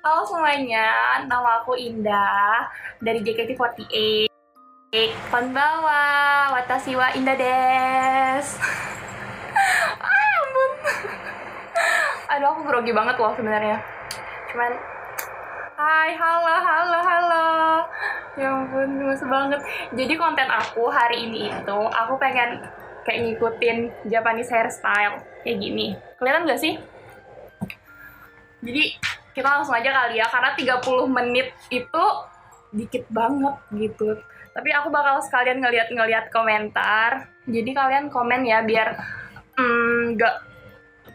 Halo semuanya, nama aku Indah dari JKT48. Konbawa, watashi wa Indah des. ah, ampun. Aduh, aku grogi banget loh sebenarnya. Cuman Hai, halo, halo, halo. Ya ampun, gemes banget. Jadi konten aku hari ini itu, aku pengen kayak ngikutin Japanese hairstyle kayak gini. Kelihatan gak sih? Jadi kita langsung aja kali ya, karena 30 menit itu dikit banget gitu. Tapi aku bakal sekalian ngeliat-ngeliat komentar. Jadi kalian komen ya biar hmm, nggak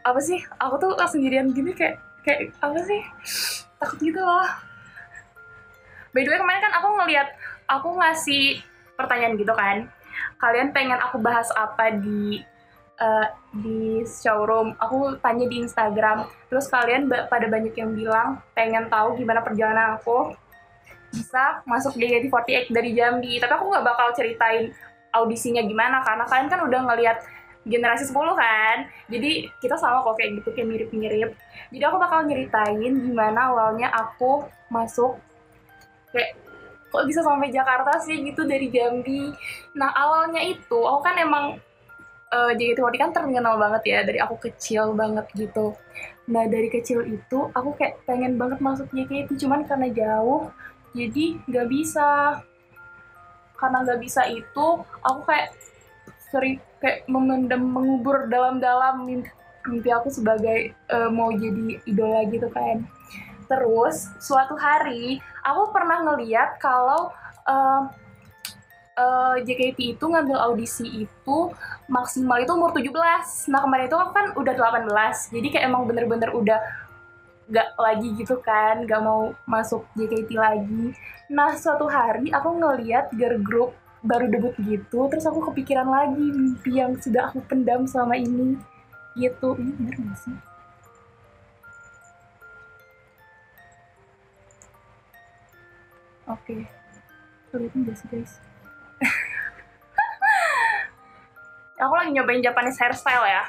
apa sih? Aku tuh sendirian gini kayak kayak apa sih? takut gitu loh by the way kemarin kan aku ngeliat aku ngasih pertanyaan gitu kan kalian pengen aku bahas apa di uh, di showroom. Aku tanya di Instagram. Terus kalian pada banyak yang bilang pengen tahu gimana perjalanan aku. Bisa masuk di JKT48 dari Jambi. Tapi aku nggak bakal ceritain audisinya gimana karena kalian kan udah ngeliat generasi 10 kan? Jadi kita sama kok kayak gitu kayak mirip-mirip. Jadi aku bakal nyeritain gimana awalnya aku masuk kayak kok bisa sampai Jakarta sih gitu dari Jambi. Nah awalnya itu aku kan emang uh, JKT48 kan terkenal banget ya dari aku kecil banget gitu. Nah dari kecil itu aku kayak pengen banget masuk JKT cuman karena jauh jadi nggak bisa. Karena nggak bisa itu aku kayak sering kayak memendam mengubur dalam-dalam mimpi, mimpi aku sebagai uh, mau jadi idola gitu kan. Terus suatu hari aku pernah ngeliat kalau uh, uh, JKT itu ngambil audisi itu maksimal itu umur 17 nah kemarin itu kan udah 18 jadi kayak emang bener-bener udah gak lagi gitu kan gak mau masuk JKT lagi. Nah suatu hari aku ngeliat girl group baru debut gitu terus aku kepikiran lagi mimpi yang sudah aku pendam selama ini. Gitu. Ini bener gak sih? Oke. Okay. gak sih guys aku lagi nyobain Japanese hairstyle ya.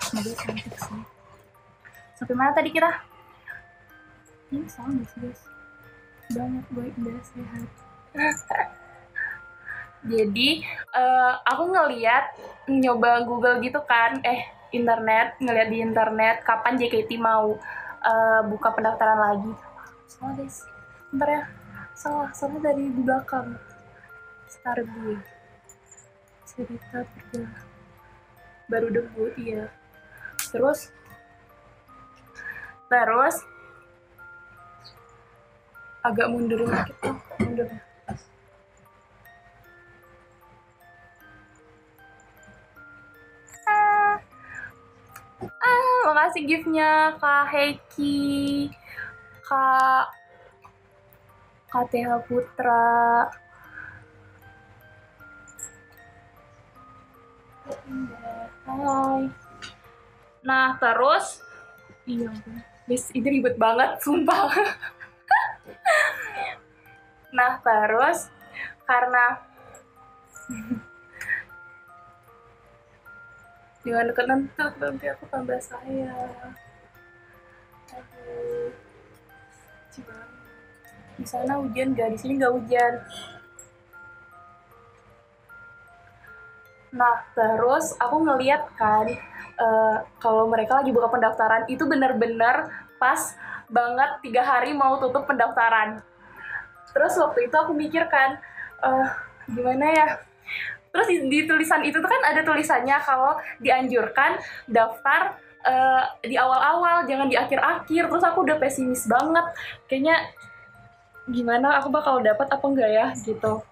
Semoga cantik sih. Sampai mana tadi kita ini gak sih guys. Banyak baik dan sehat. Jadi uh, aku ngeliat nyoba Google gitu kan eh internet ngeliat di internet kapan JKT mau uh, buka pendaftaran lagi. Salah guys. Bentar ya. Salah salah dari di belakang gue cerita perjalanan baru debut iya terus terus agak mundur dikit oh, mundur makasih giftnya Kak Heki, Kak KTH Putra. Hai. Nah, terus? Iya, guys, ini ribet banget, sumpah. nah, terus? Karena jangan deket nanti aku tambah saya. Di sana hujan gak di sini gak hujan nah terus aku ngeliat kan uh, kalau mereka lagi buka pendaftaran itu bener-bener pas banget tiga hari mau tutup pendaftaran. Terus waktu itu aku mikir kan uh, gimana ya? Terus di, di tulisan itu tuh kan ada tulisannya kalau dianjurkan daftar uh, di awal-awal jangan di akhir-akhir. Terus aku udah pesimis banget. Kayaknya gimana? Aku bakal dapat apa enggak ya gitu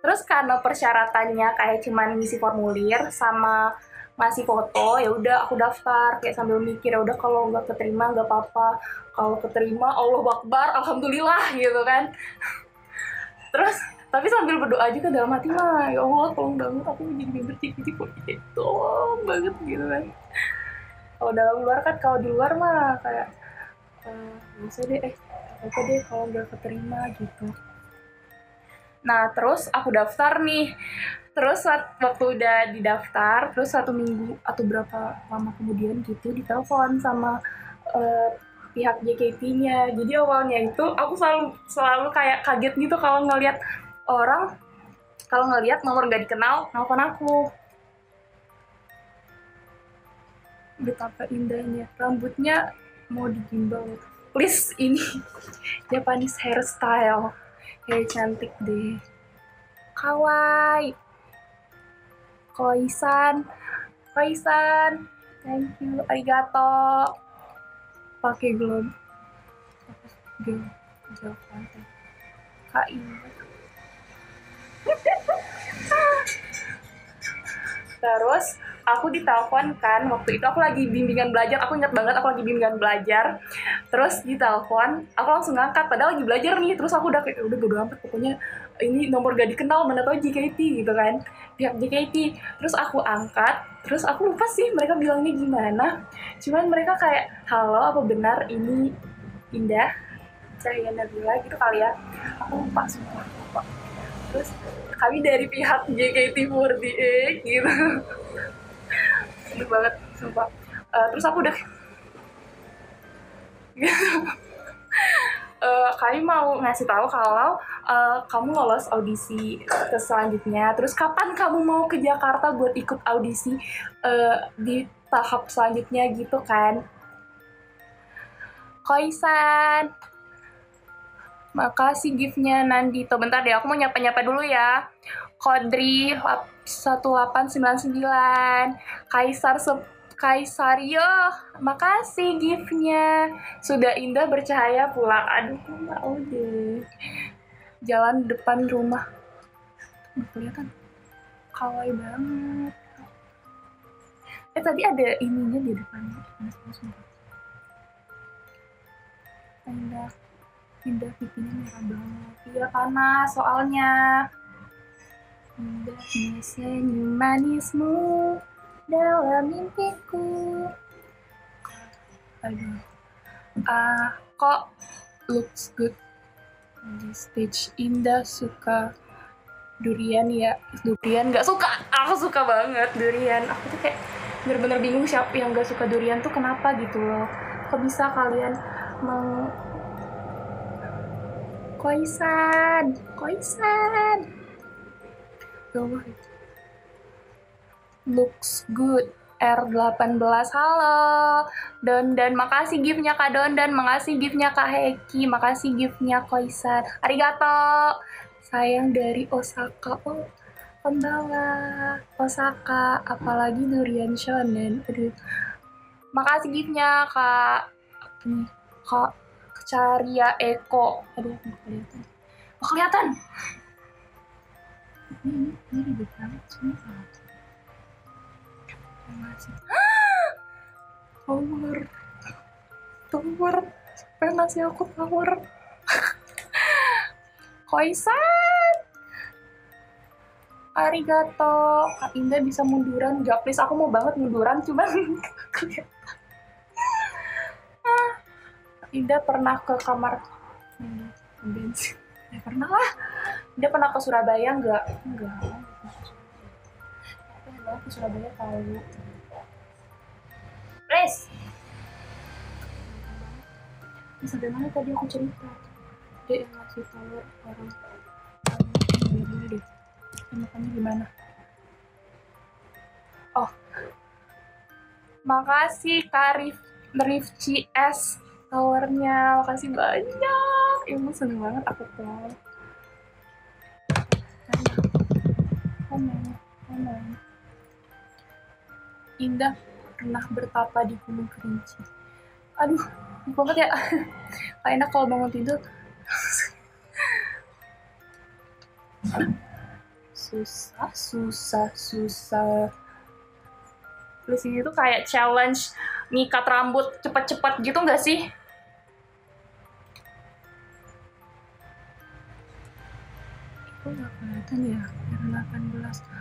terus karena persyaratannya kayak cuman ngisi formulir sama masih foto ya udah aku daftar. Kayak sambil mikir ya udah kalau nggak keterima nggak apa-apa. Kalau keterima Allah Akbar alhamdulillah gitu kan. Terus tapi sambil berdoa juga dalam hati mah ya Allah tolong banget aku member ciki kok gitu tolong banget gitu kan. Kalau dalam luar kan kalau di luar mah kayak bisa deh eh apa deh kalau nggak keterima gitu nah terus aku daftar nih. Terus waktu udah didaftar terus satu minggu atau berapa lama kemudian gitu ditelepon sama uh, pihak JKT-nya jadi awalnya itu aku selalu selalu kayak kaget gitu kalau ngelihat orang kalau ngelihat nomor gak dikenal nelfon aku. Betapa indahnya rambutnya mau digimbal. Please ini Japanese hairstyle kayak cantik deh. Kawaii. Koisan koisan thank you. Arigato. Pakai glow KI terus aku ditelepon kan waktu itu. Aku lagi bimbingan belajar. Aku ingat banget aku lagi bimbingan belajar terus ditelepon aku langsung ngangkat padahal lagi belajar nih. Terus aku udah kayak udah bodo amat pokoknya ini nomor gak dikenal mana tau JKT gitu kan. Pihak JKT terus aku angkat terus aku lupa sih mereka bilangnya gimana. Cuman mereka kayak halo apa benar ini Indah? Cahaya Nabila gitu kali ya. Aku lupa semua lupa. Terus kami dari pihak JKT48 gitu. Seru banget sumpah. Uh, terus aku udah uh, kami mau ngasih tahu kalau uh, kamu lolos audisi ke selanjutnya. Terus kapan kamu mau ke Jakarta buat ikut audisi uh, di tahap selanjutnya gitu kan? Koisan. Makasih giftnya Nandito. Bentar deh, aku mau nyapa-nyapa dulu ya. Kodri 1899. Kaisar Kaisario, makasih giftnya. Sudah indah bercahaya pula. Aduh, deh. Jalan depan rumah. Kelihatan. Kawaii banget. Eh, tadi ada ininya di depannya. Indah. Indah pipinya merah banget. Iya, panas soalnya. Indahnya senyum manismu dalam mimpiku. Aduh. Ah, kok looks good di stage? Indah suka durian ya. Durian nggak suka? Aku suka banget durian. Aku tuh kayak bener-bener bingung siapa yang gak suka durian tuh kenapa gitu loh. Kok bisa kalian mau koisan. Koisan. Ya Allah looks good R18 halo Don dan makasih giftnya Kak Don dan makasih giftnya Kak Heki makasih giftnya Koisan arigato sayang dari Osaka oh pembawa Osaka apalagi durian shonen aduh makasih giftnya Kak ini Kak Caria Eko aduh kelihatan oh, kelihatan ini ribet banget semua tower tower yang ngasih aku tower koisan. Arigato. Kak Indah bisa munduran. Gak please aku mau banget munduran cuman ah, Indah pernah ke kamar bensin. Ya pernah lah. Indah pernah ke Surabaya? Enggak. Enggak. Ke Surabaya tahu Please sampai mana tadi aku cerita dia yang ngasih tahu orang dulu deh makannya gimana? Oh makasih Karif Rifci S towernya. Makasih banyak. Ibu seneng banget aku tuh Indah pernah bertapa di Gunung Kerinci. Aduh, banget ya. Gak enak kalau bangun tidur. susah, susah, susah. Terus ini tuh kayak challenge ngikat rambut cepet-cepet gitu nggak sih? Itu nggak kelihatan ya, 18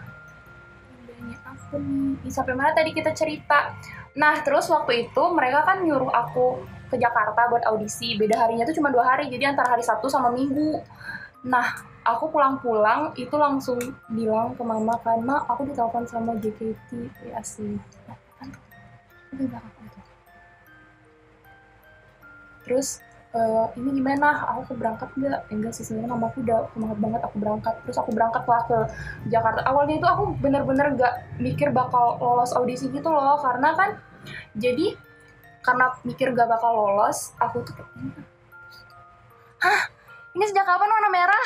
nih sampai mana tadi kita cerita? Nah terus waktu itu mereka kan nyuruh aku ke Jakarta buat audisi. Beda harinya tuh cuma dua hari jadi antara hari Sabtu sama Minggu. Nah aku pulang-pulang itu langsung bilang ke mama karena aku ditelepon sama JKT ya sih terus uh, ini gimana? Aku berangkat nggak? Enggak sih sebenarnya mama aku udah semangat banget aku berangkat. Terus aku berangkat lah ke Jakarta. Awalnya itu aku bener-bener gak mikir bakal lolos audisi gitu loh. Karena kan jadi karena mikir gak bakal lolos aku tuh hah? Ini sejak kapan warna merah?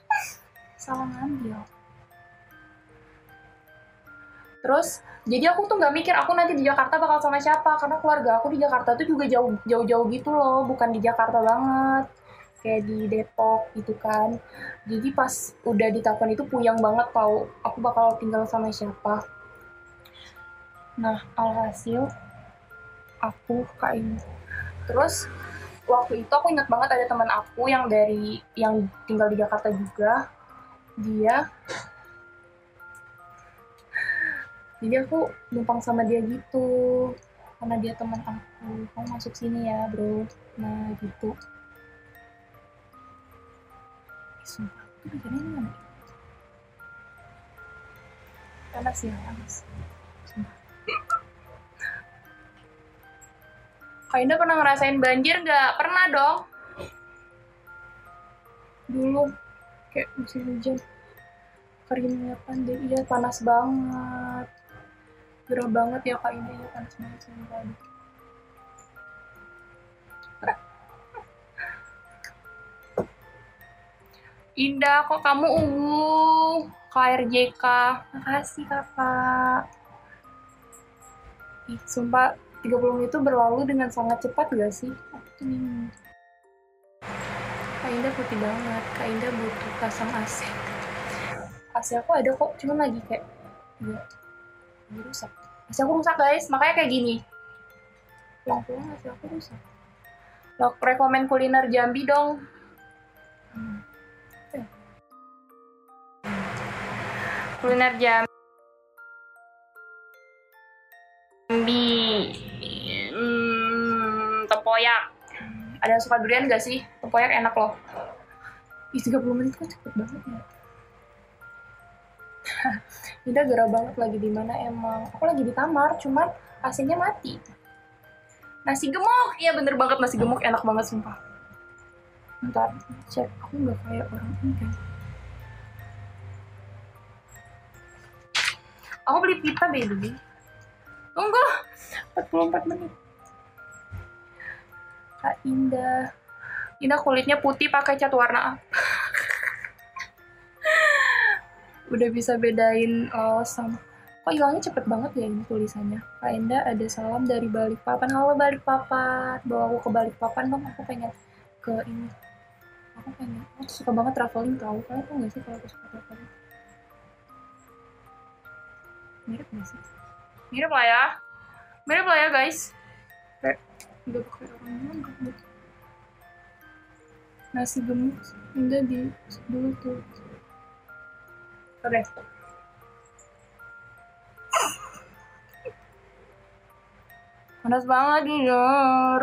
Salah ngambil. Terus jadi aku tuh nggak mikir aku nanti di Jakarta bakal sama siapa karena keluarga aku di Jakarta tuh juga jauh jauh jauh gitu loh bukan di Jakarta banget kayak di Depok gitu kan. Jadi pas udah di telepon itu puyang banget tau aku bakal tinggal sama siapa. Nah alhasil aku kayak terus waktu itu aku ingat banget ada teman aku yang dari yang tinggal di Jakarta juga. Dia jadi aku numpang sama dia gitu. Karena dia teman aku. Kamu masuk sini ya bro. Nah gitu. Sumpah. Itu ini mana ya panas Kak Indah pernah ngerasain banjir nggak? Pernah dong. Dulu kayak musim hujan. Keringnya deh iya panas banget gerah banget ya kak ini ya panas banget tadi Indah kok kamu ungu KRJK makasih kakak Ih, sumpah 30 menit itu berlalu dengan sangat cepat gak sih? Aku. Kak Indah putih banget, Kak Indah butuh pasang AC. AC aku ada kok, cuman lagi kayak ya, rusak. AC aku rusak guys, makanya kayak gini. Pulang-pulang AC aku rusak. Lo rekomen kuliner Jambi dong. Hmm. Kuliner Jambi. Hmm, tempoyak ada yang suka durian gak sih? Tempoyak enak loh. Ih, 30 menit kok cepet banget ya. Indah gerah banget lagi di mana emang. Aku lagi di kamar, cuman AC-nya mati. Nasi gemuk, iya bener banget nasi gemuk enak banget sumpah. Ntar cek, aku nggak kayak orang ini kan. Aku beli pita baby. Tunggu, 44 menit. Kak Indah. Indah kulitnya putih pakai cat warna apa? Udah bisa bedain laos sama kok hilangnya cepet banget ya ini tulisannya? Kak Indah ada salam dari Balikpapan. Halo Balikpapan. Bawa aku ke Balikpapan dong aku pengen ke ini. Aku pengen aku suka banget traveling tau. Kalian tau gak sih kalau aku suka traveling? Mirip gak sih? Mirip lah ya. Mirip lah ya guys. Udah pakai orang nasi gemuk udah di dulu tuh oke panas banget jujur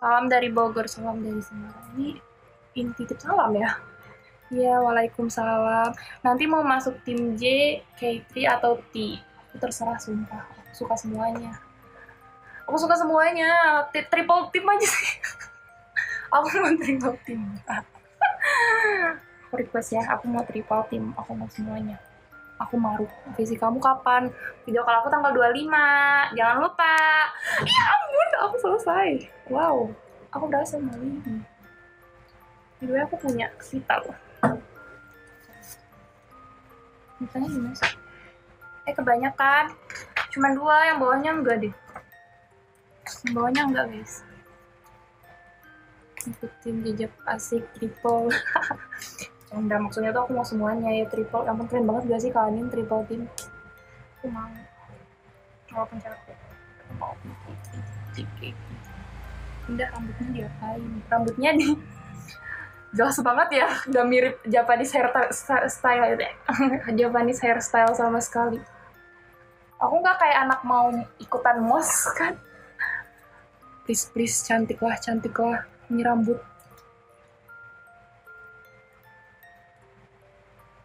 salam dari Bogor salam dari Semarang. Ini ini titip salam ya? Iya, waalaikumsalam. Nanti mau masuk tim J, K3 atau T? Terserah sumpah. Suka semuanya. Aku suka semuanya. T triple team aja sih. Aku mau triple team aku request ya aku mau triple team aku mau semuanya. Aku maru visi kamu kapan? Video kalau aku tanggal 25 jangan lupa. Ya ampun aku selesai. Wow aku udah sama ini video aku punya Vita loh. Misalnya gimana sih? Eh kebanyakan. Cuma dua yang bawahnya enggak deh. Yang bawahnya enggak guys ikutin jejak asik triple canda maksudnya tuh aku mau semuanya ya triple yang keren banget gak sih kalian triple team aku mau. Walaupun capek aku. Mau udah rambutnya diapain? Rambutnya di jelas banget ya udah mirip Japanese hair style. Ya Japanese hairstyle sama sekali. Aku nggak kayak anak mau ikutan mos kan? Please please cantik lah cantik lah ini rambut.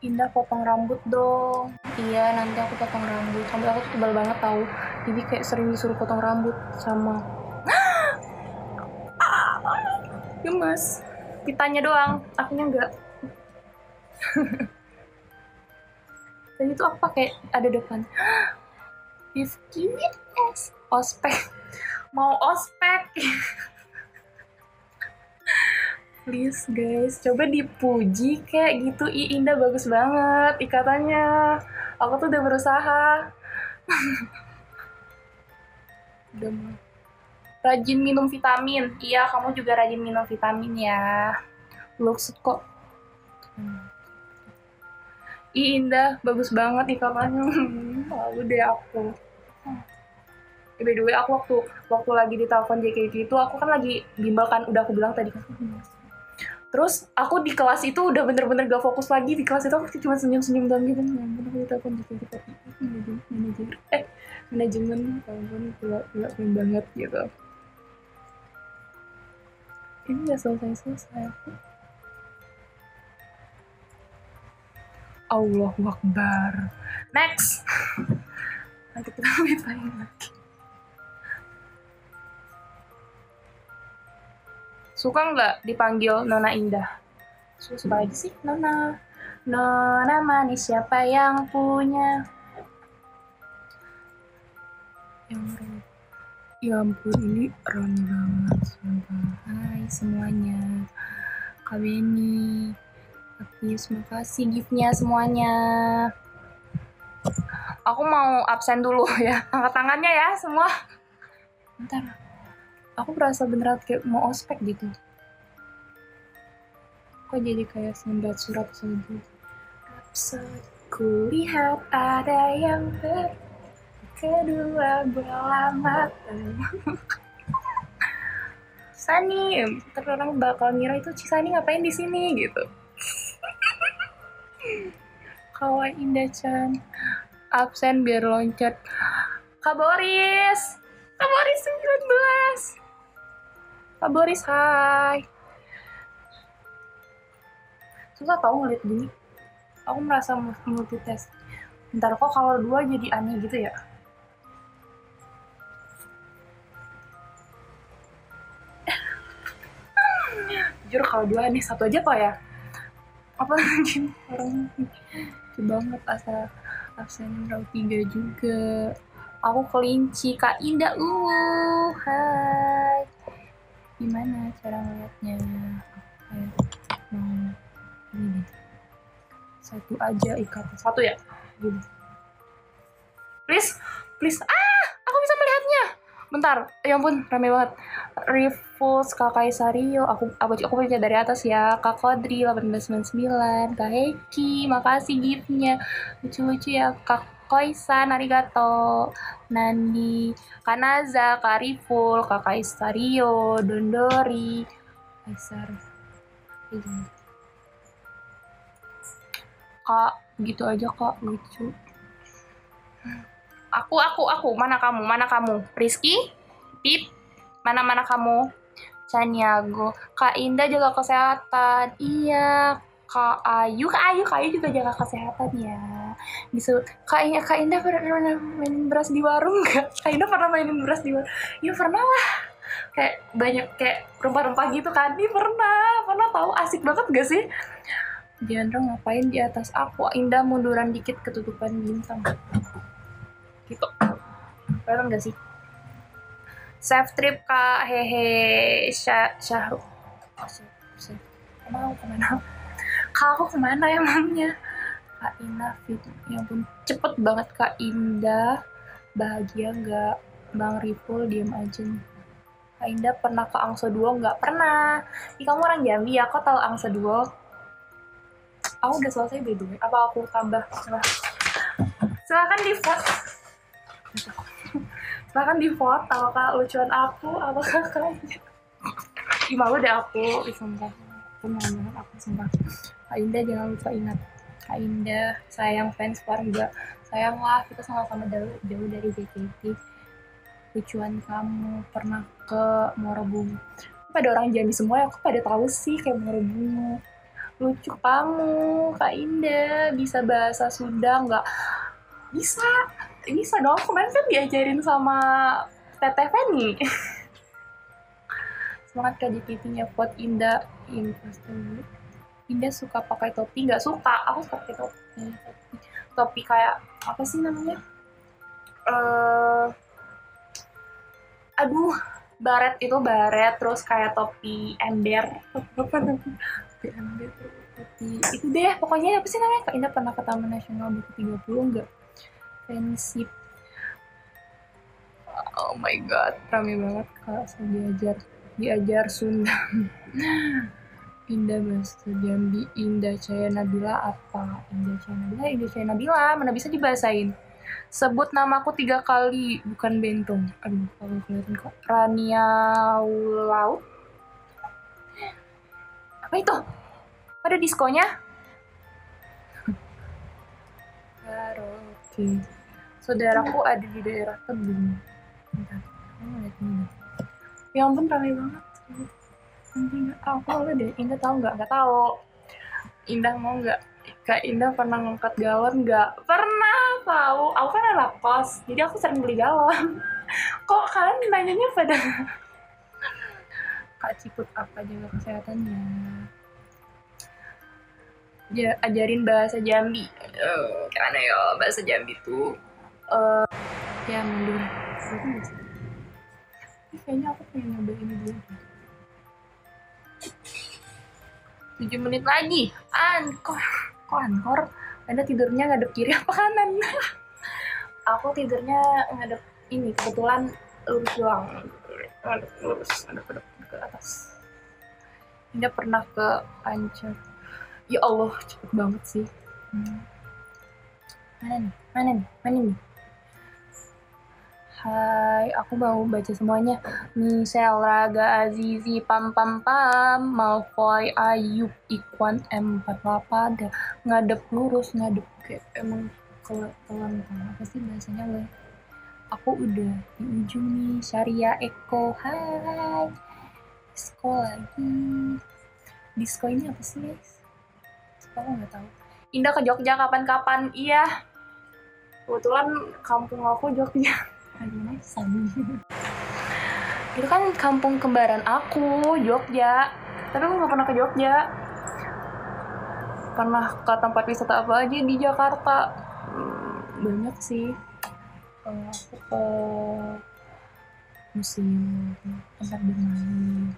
Indah potong rambut dong. Iya nanti aku potong rambut. Rambut aku tuh tebal banget tahu jadi kayak sering disuruh potong rambut sama gemes. Pitanya doang akunya enggak. Dan itu aku pakai ada depan. Rifki S ospek. Mau ospek please guys. Coba dipuji kayak gitu. Ih, Indah bagus banget ikatannya. Aku tuh udah berusaha. Udah rajin minum vitamin. Iya kamu juga rajin minum vitamin ya. Looks kok? Ih, Indah bagus banget ikatannya. Malu deh aku. By the aku waktu waktu lagi di telepon JKT itu aku kan lagi bimbel kan udah aku bilang tadi. kan terus aku di kelas itu udah bener-bener gak fokus lagi di kelas itu aku cuma senyum-senyum doang gitu. Ya ampun aku ditelepon JKT tapi manajer eh manajemen ampun gila gila keren banget gitu. Ini gak selesai-selesai. Allahu Akbar. Next. Nanti kita lanjutin lagi suka nggak dipanggil Nona Indah? Suka aja sih Nona. Nona manis siapa yang punya? Yang ya ampun ini rame banget sumpah. Hai semuanya. Kak Beni Apis makasih giftnya semuanya. Aku mau absen dulu ya. Angkat tangannya ya semua. Bentar aku berasa beneran kayak mau ospek gitu. Kok jadi kayak sembat surat saja Rhapsody ku lihat ada yang ber kedua belah mata Sani terorang bakal ngira itu Cisani ngapain di sini? gitu. Kawan Indah Chan absen biar loncat. Kak Boris Kak Boris 19 Kak Boris, hai. Susah tau ngeliat gini. Aku merasa multitask. Ntar kok kalau dua jadi aneh gitu ya? Jujur kalau dua aneh satu aja kok ya. Apa lagi orang banget asal absen row tiga juga. Aku kelinci Kak Indah. Uh, hai gimana cara ngeliatnya? Kayak mau ini satu aja ikat satu ya? Gini. Please please. Ah aku bisa melihatnya. Bentar ya ampun rame banget. Rifus Kak Kaisario aku aku aku baca dari atas ya. Kak Kodri 1899 Kak Heki makasih giftnya. Lucu-lucu ya Kak Koisan, arigato. Nandi, Kanaza, Kariful, Kak Kaisario, Dondori, Kaisar. Kak, gitu aja kak, lucu. Aku, aku, aku. Mana kamu? Mana kamu? Rizky? Pip? Mana-mana kamu? Caniago. Kak Indah jaga kesehatan. Iya. Kak Ayu, Kak Ayu, Kak Ayu juga jaga kesehatan ya. Disuruh, Kak, Indah, Kak Indah pernah mainin beras di warung nggak? Kak Indah pernah mainin beras di warung? Ya pernah lah. Kayak banyak kayak rempah-rempah gitu kan? Ih pernah, pernah tahu asik banget gak sih? Diandra ngapain di atas aku? Indah munduran dikit ketutupan bintang. Gitu. Kelihatan gak sih? Safe trip kak, hehe, Syah, Syahruk. Oh, safe, safe. Ke mana? Kak aku ke mana emangnya? Kak Indah fit, ya ampun cepet banget Kak Indah. Bahagia nggak? Bang Ripul diem aja nih. Kak Indah pernah ke Angsa Duo nggak? Pernah. Ih kamu orang Jambi ya, kok tahu Angsa Duo? Aku udah selesai way. Apa aku tambah? Silahkan, di vote. Silahkan di vote apakah lucuan aku, apakah kalian. Ih malu deh aku, ih sumpah. Aku aku sumpah. Kak Indah jangan lupa ingat. Kak Indah, sayang fans juga. Sayang lah, kita sama-sama jauh, jauh dari JKT. Lucuan kamu pernah ke Morobung. pada orang Jambi semua aku pada tahu sih kayak bunga lucu kamu Kak Indah. Bisa bahasa Sunda nggak? Bisa. Bisa dong kemarin kan diajarin sama Teteh Feni. Semangat Kak JKT-nya buat Indah. Investor Indah suka pakai topi nggak suka. Aku suka pakai topi. Topi, topi kayak apa sih namanya? Uh, aduh baret itu baret terus kayak topi ember. Apa namanya topi ember. Topi itu deh pokoknya apa sih namanya? Kak Indah pernah ke Taman Nasional buku 30 enggak friendship. Oh my god rame banget kak. Saya diajar diajar Sunda Indah bahasa Jambi Indah Caya Nabila apa? Indah Caya Nabila Indah Caya Nabila mana bisa dibahasain? Sebut namaku tiga kali bukan bentong aduh kalau kelihatan kok. Rania Laut. Apa itu? Ada diskonya? Karaoke. Saudaraku ada di daerah tebing. Bentar, ya ampun ramai banget nanti nggak tahu aku deh Indah tahu nggak nggak tahu Indah mau nggak Kak Indah pernah ngangkat galon nggak? Pernah tahu. Aku kan anak kos, jadi aku sering beli galon. Kok kalian nanyanya pada Kak Ciput apa jaga kesehatannya? Ya, ajarin bahasa Jambi. Uh, gimana ya bahasa Jambi tuh? Uh, ya mundur. Kayaknya aku pengen nyoba ini dulu. 7 menit lagi. Ankor kok ankor anda tidurnya ngadep kiri apa kanan? Aku tidurnya ngadep ini kebetulan lurus doang. Ngadep lurus ngadep, ngadep ke atas. Indah pernah ke Ancol ya Allah cepet banget sih. Hmm. mana nih? Mana nih? Mana nih Hai, aku mau baca semuanya. Michelle, Raga, Azizi, Pam Pam Pam, Malfoy, Ayub, Ikwan, M48, ngadep lurus, ngadep kayak emang kalau pelan apa sih bahasanya le? Aku udah di ujung nih, Sharia Eko, hai. Disco lagi. Disco ini apa sih guys? Aku nggak tahu. Indah ke Jogja kapan-kapan? Iya. Kebetulan kampung aku Jogja itu kan kampung kembaran aku Jogja. Tapi aku nggak pernah ke Jogja. Pernah ke tempat wisata apa aja di Jakarta. Hmm, banyak sih. Aku ke museum tempat bermain.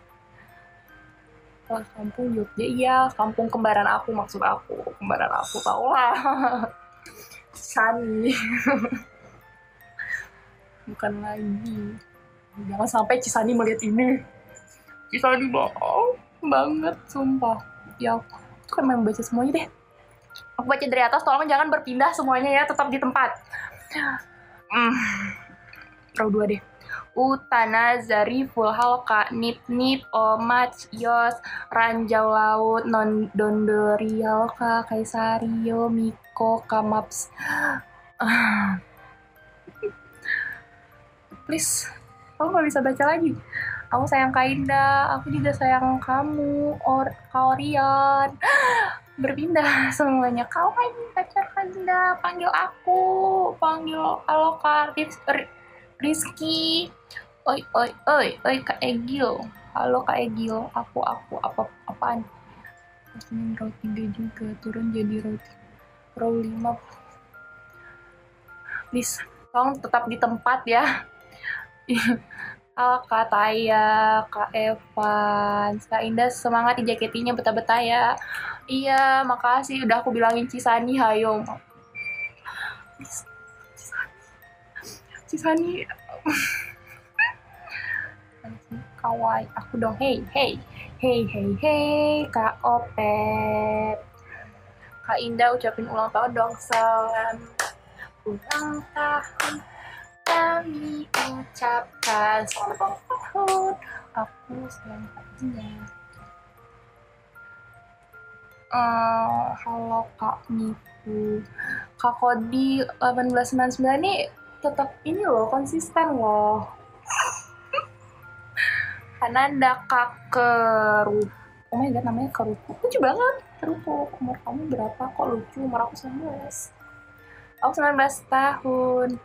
Kalau kampung Jogja iya kampung kembaran aku maksud aku. Kembaran aku tau lah. Sani bukan lagi. Jangan sampai Cisani melihat ini. Cisani bohong banget sumpah. Ya aku kan baca semuanya deh. Aku baca dari atas tolong jangan berpindah semuanya ya tetap di tempat. Hmm. row dua deh. Utana, Zariful, Halka, Nip Nip, Omat, Yos, Ranjau Laut, Non Dondori, Halka, Kaisario, Miko, Kamaps. Please aku nggak bisa baca lagi. Aku sayang Kainda aku juga sayang kamu or Kaorian berpindah semuanya. Kau kan pacar Kainda panggil aku panggil halo Kak Rizky. Oi oi oi oi Kak Egil. Halo Kak Egil. Aku aku apa apaan? Pasmin row 3 juga turun jadi row row 5 please tolong tetap di tempat ya Halo Kak Taya, Kak Evan, Kak Indah semangat di jaketinya betah-betah ya. Iya, makasih udah aku bilangin Cisani hayo. Cisani. Kawai, aku dong. Hey, hey. Hey, hey, hey, Kak Opet. Kak Indah ucapin ulang tahun dong, salam. Ulang tahun kami ucapkan selamat tahun aku sayang hatinya uh, halo kak Niku kak Kodi 1899 ini tetap ini loh konsisten loh Hananda Kakeru oh my god namanya Kerupu lucu banget Kerupu umur kamu berapa kok lucu umur aku 19 aku 19 tahun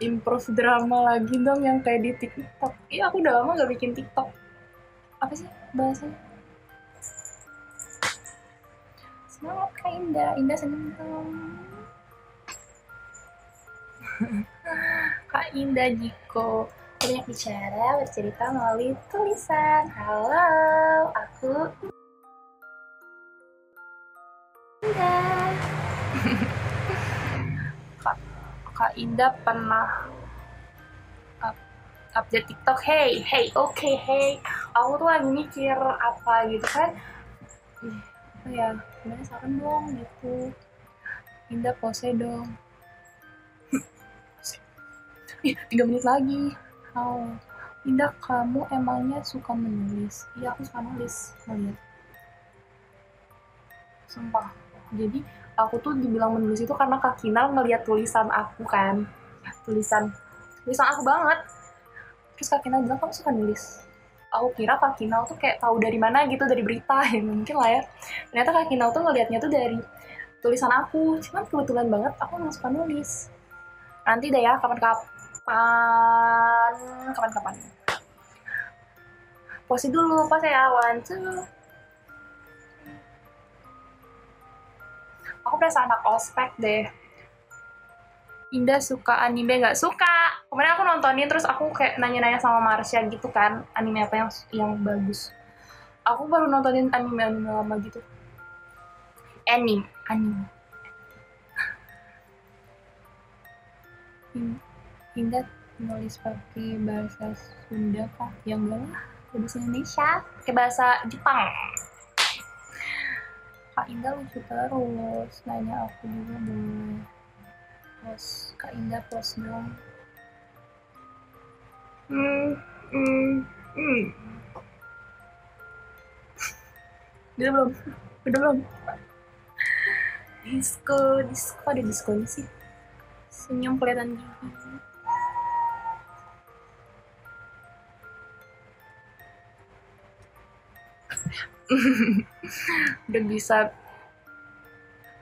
improve drama lagi dong yang kayak di TikTok. Iya aku udah lama gak bikin TikTok. Apa sih bahasanya? Semangat kak Indah. Indah seneng. Dong Kak Indah Jiko. Banyak bicara, bercerita melalui tulisan. Halo, aku Indah. Kak, Indah pernah up, update TikTok. Hey, hey, oke, okay, hey. Aku tuh lagi mikir apa gitu kan. Apa ya, gimana saran dong gitu. Indah pose dong. Tiga menit lagi. Oh, Indah, kamu emangnya suka menulis? Iya, aku suka nulis. Ngeliat. Sumpah. Jadi, aku tuh dibilang menulis itu karena Kak Kinal ngeliat tulisan aku kan. Tulisan. Tulisan aku banget. Terus Kak Kinal bilang, kamu suka nulis? Aku kira Kak Kinal tuh kayak tahu dari mana gitu, dari berita. Ya, mungkin lah ya. Ternyata Kak Kinal tuh ngeliatnya tuh dari tulisan aku. Cuman kebetulan banget aku nggak suka nulis. Nanti deh ya, kapan-kapan kapan kapan kapan pose dulu pose ya one two berasa anak ospek deh. Indah suka anime nggak suka. Kemarin aku nontonin terus aku kayak nanya-nanya sama Marsha gitu kan anime apa yang yang bagus. Aku baru nontonin anime anime lama gitu. Anime anime. Indah nulis pakai bahasa Sunda kah? Yang lah, bahasa Indonesia, pakai bahasa Jepang. Kak Indah lucu terus, nanya aku juga boleh. Terus Kak Indah post dong. Hmm, hmm, hmm. Udah belum? Udah belum? Disco, disco, ada disco sih. Senyum kelihatan gigi. udah bisa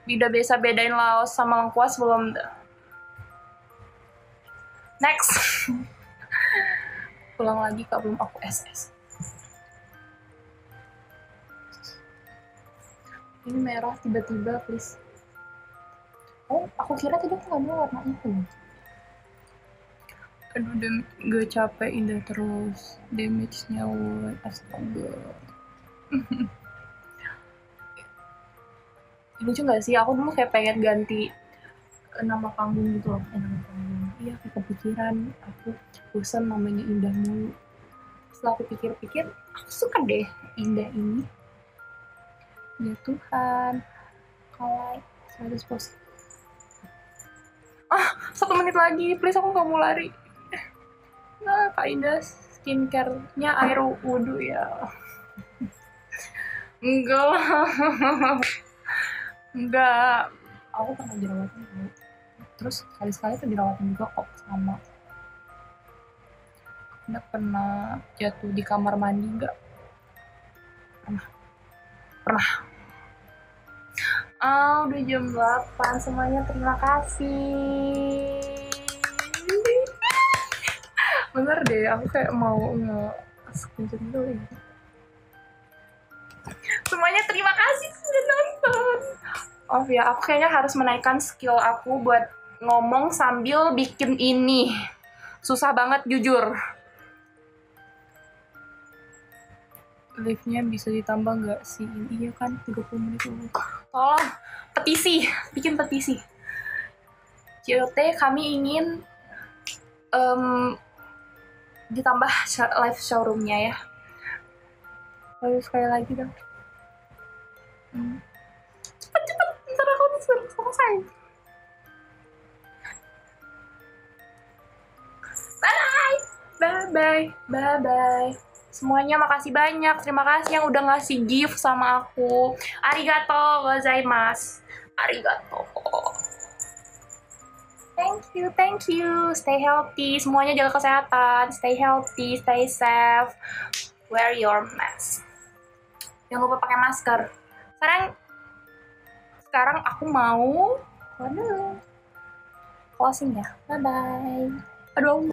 udah bisa bedain Laos sama Lengkuas belum? Next. Pulang lagi kak belum aku SS ini merah tiba-tiba please. Oh aku kira tadi aku nggak warna itu. Aduh dem gue capek indah terus. Damage-nya astaga lucu gak sih? Aku dulu kayak pengen ganti nama panggung gitu loh. Eh, nama panggung. Iya kayak kepikiran. Aku bosan namanya indah mulu. Setelah aku pikir-pikir aku suka deh indah ini. Ya Tuhan. Kalau 100 post ah satu menit lagi. Please aku gak mau lari. Nah kak Indah skincare-nya air wudhu ya enggak enggak. Aku pernah jerawatan dulu terus sekali-sekali tuh jerawatan juga kok sama. Enggak pernah jatuh di kamar mandi enggak pernah. Pernah. Ah udah jam 8 semuanya. Terima kasih. Bener deh aku kayak mau nge screenshot dulu ya semuanya terima kasih sudah nonton. Oh ya aku kayaknya harus menaikkan skill aku buat ngomong sambil bikin ini. Susah banget jujur. Live-nya bisa ditambah nggak sih? Iya kan 30 menit tolong petisi bikin petisi. COT kami ingin um, ditambah live showroomnya ya. Lalu sekali lagi dong Hmm. Cepet cepet, ntar aku disuruh selesai. Bye bye bye bye bye. Semuanya makasih banyak. Terima kasih yang udah ngasih gift sama aku. Arigato gozaimasu. Arigato. Thank you, thank you. Stay healthy. Semuanya jaga kesehatan. Stay healthy, stay safe. Wear your mask. Jangan lupa pakai masker. Sekarang sekarang aku mau waduh closing ya. Bye bye. Aduh.